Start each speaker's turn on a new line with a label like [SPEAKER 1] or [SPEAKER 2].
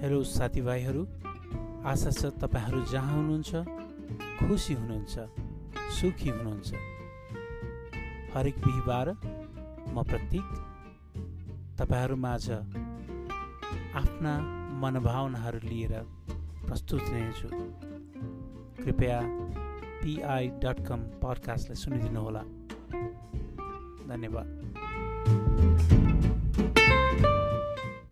[SPEAKER 1] Hello साथीभाइहरू आशा छ तपाईँहरू जहाँ हुनुहुन्छ खुसी हुनुहुन्छ सुखी हुनुहुन्छ। हरेक बिहिबार म प्रतीक तपाईँहरू माझ आफ्ना मनोभावनाहरू लिएर प्रस्तुत नै कृपया पिआई डट कम पडकास्टलाई सुनिदिनुहोला। धन्यवाद।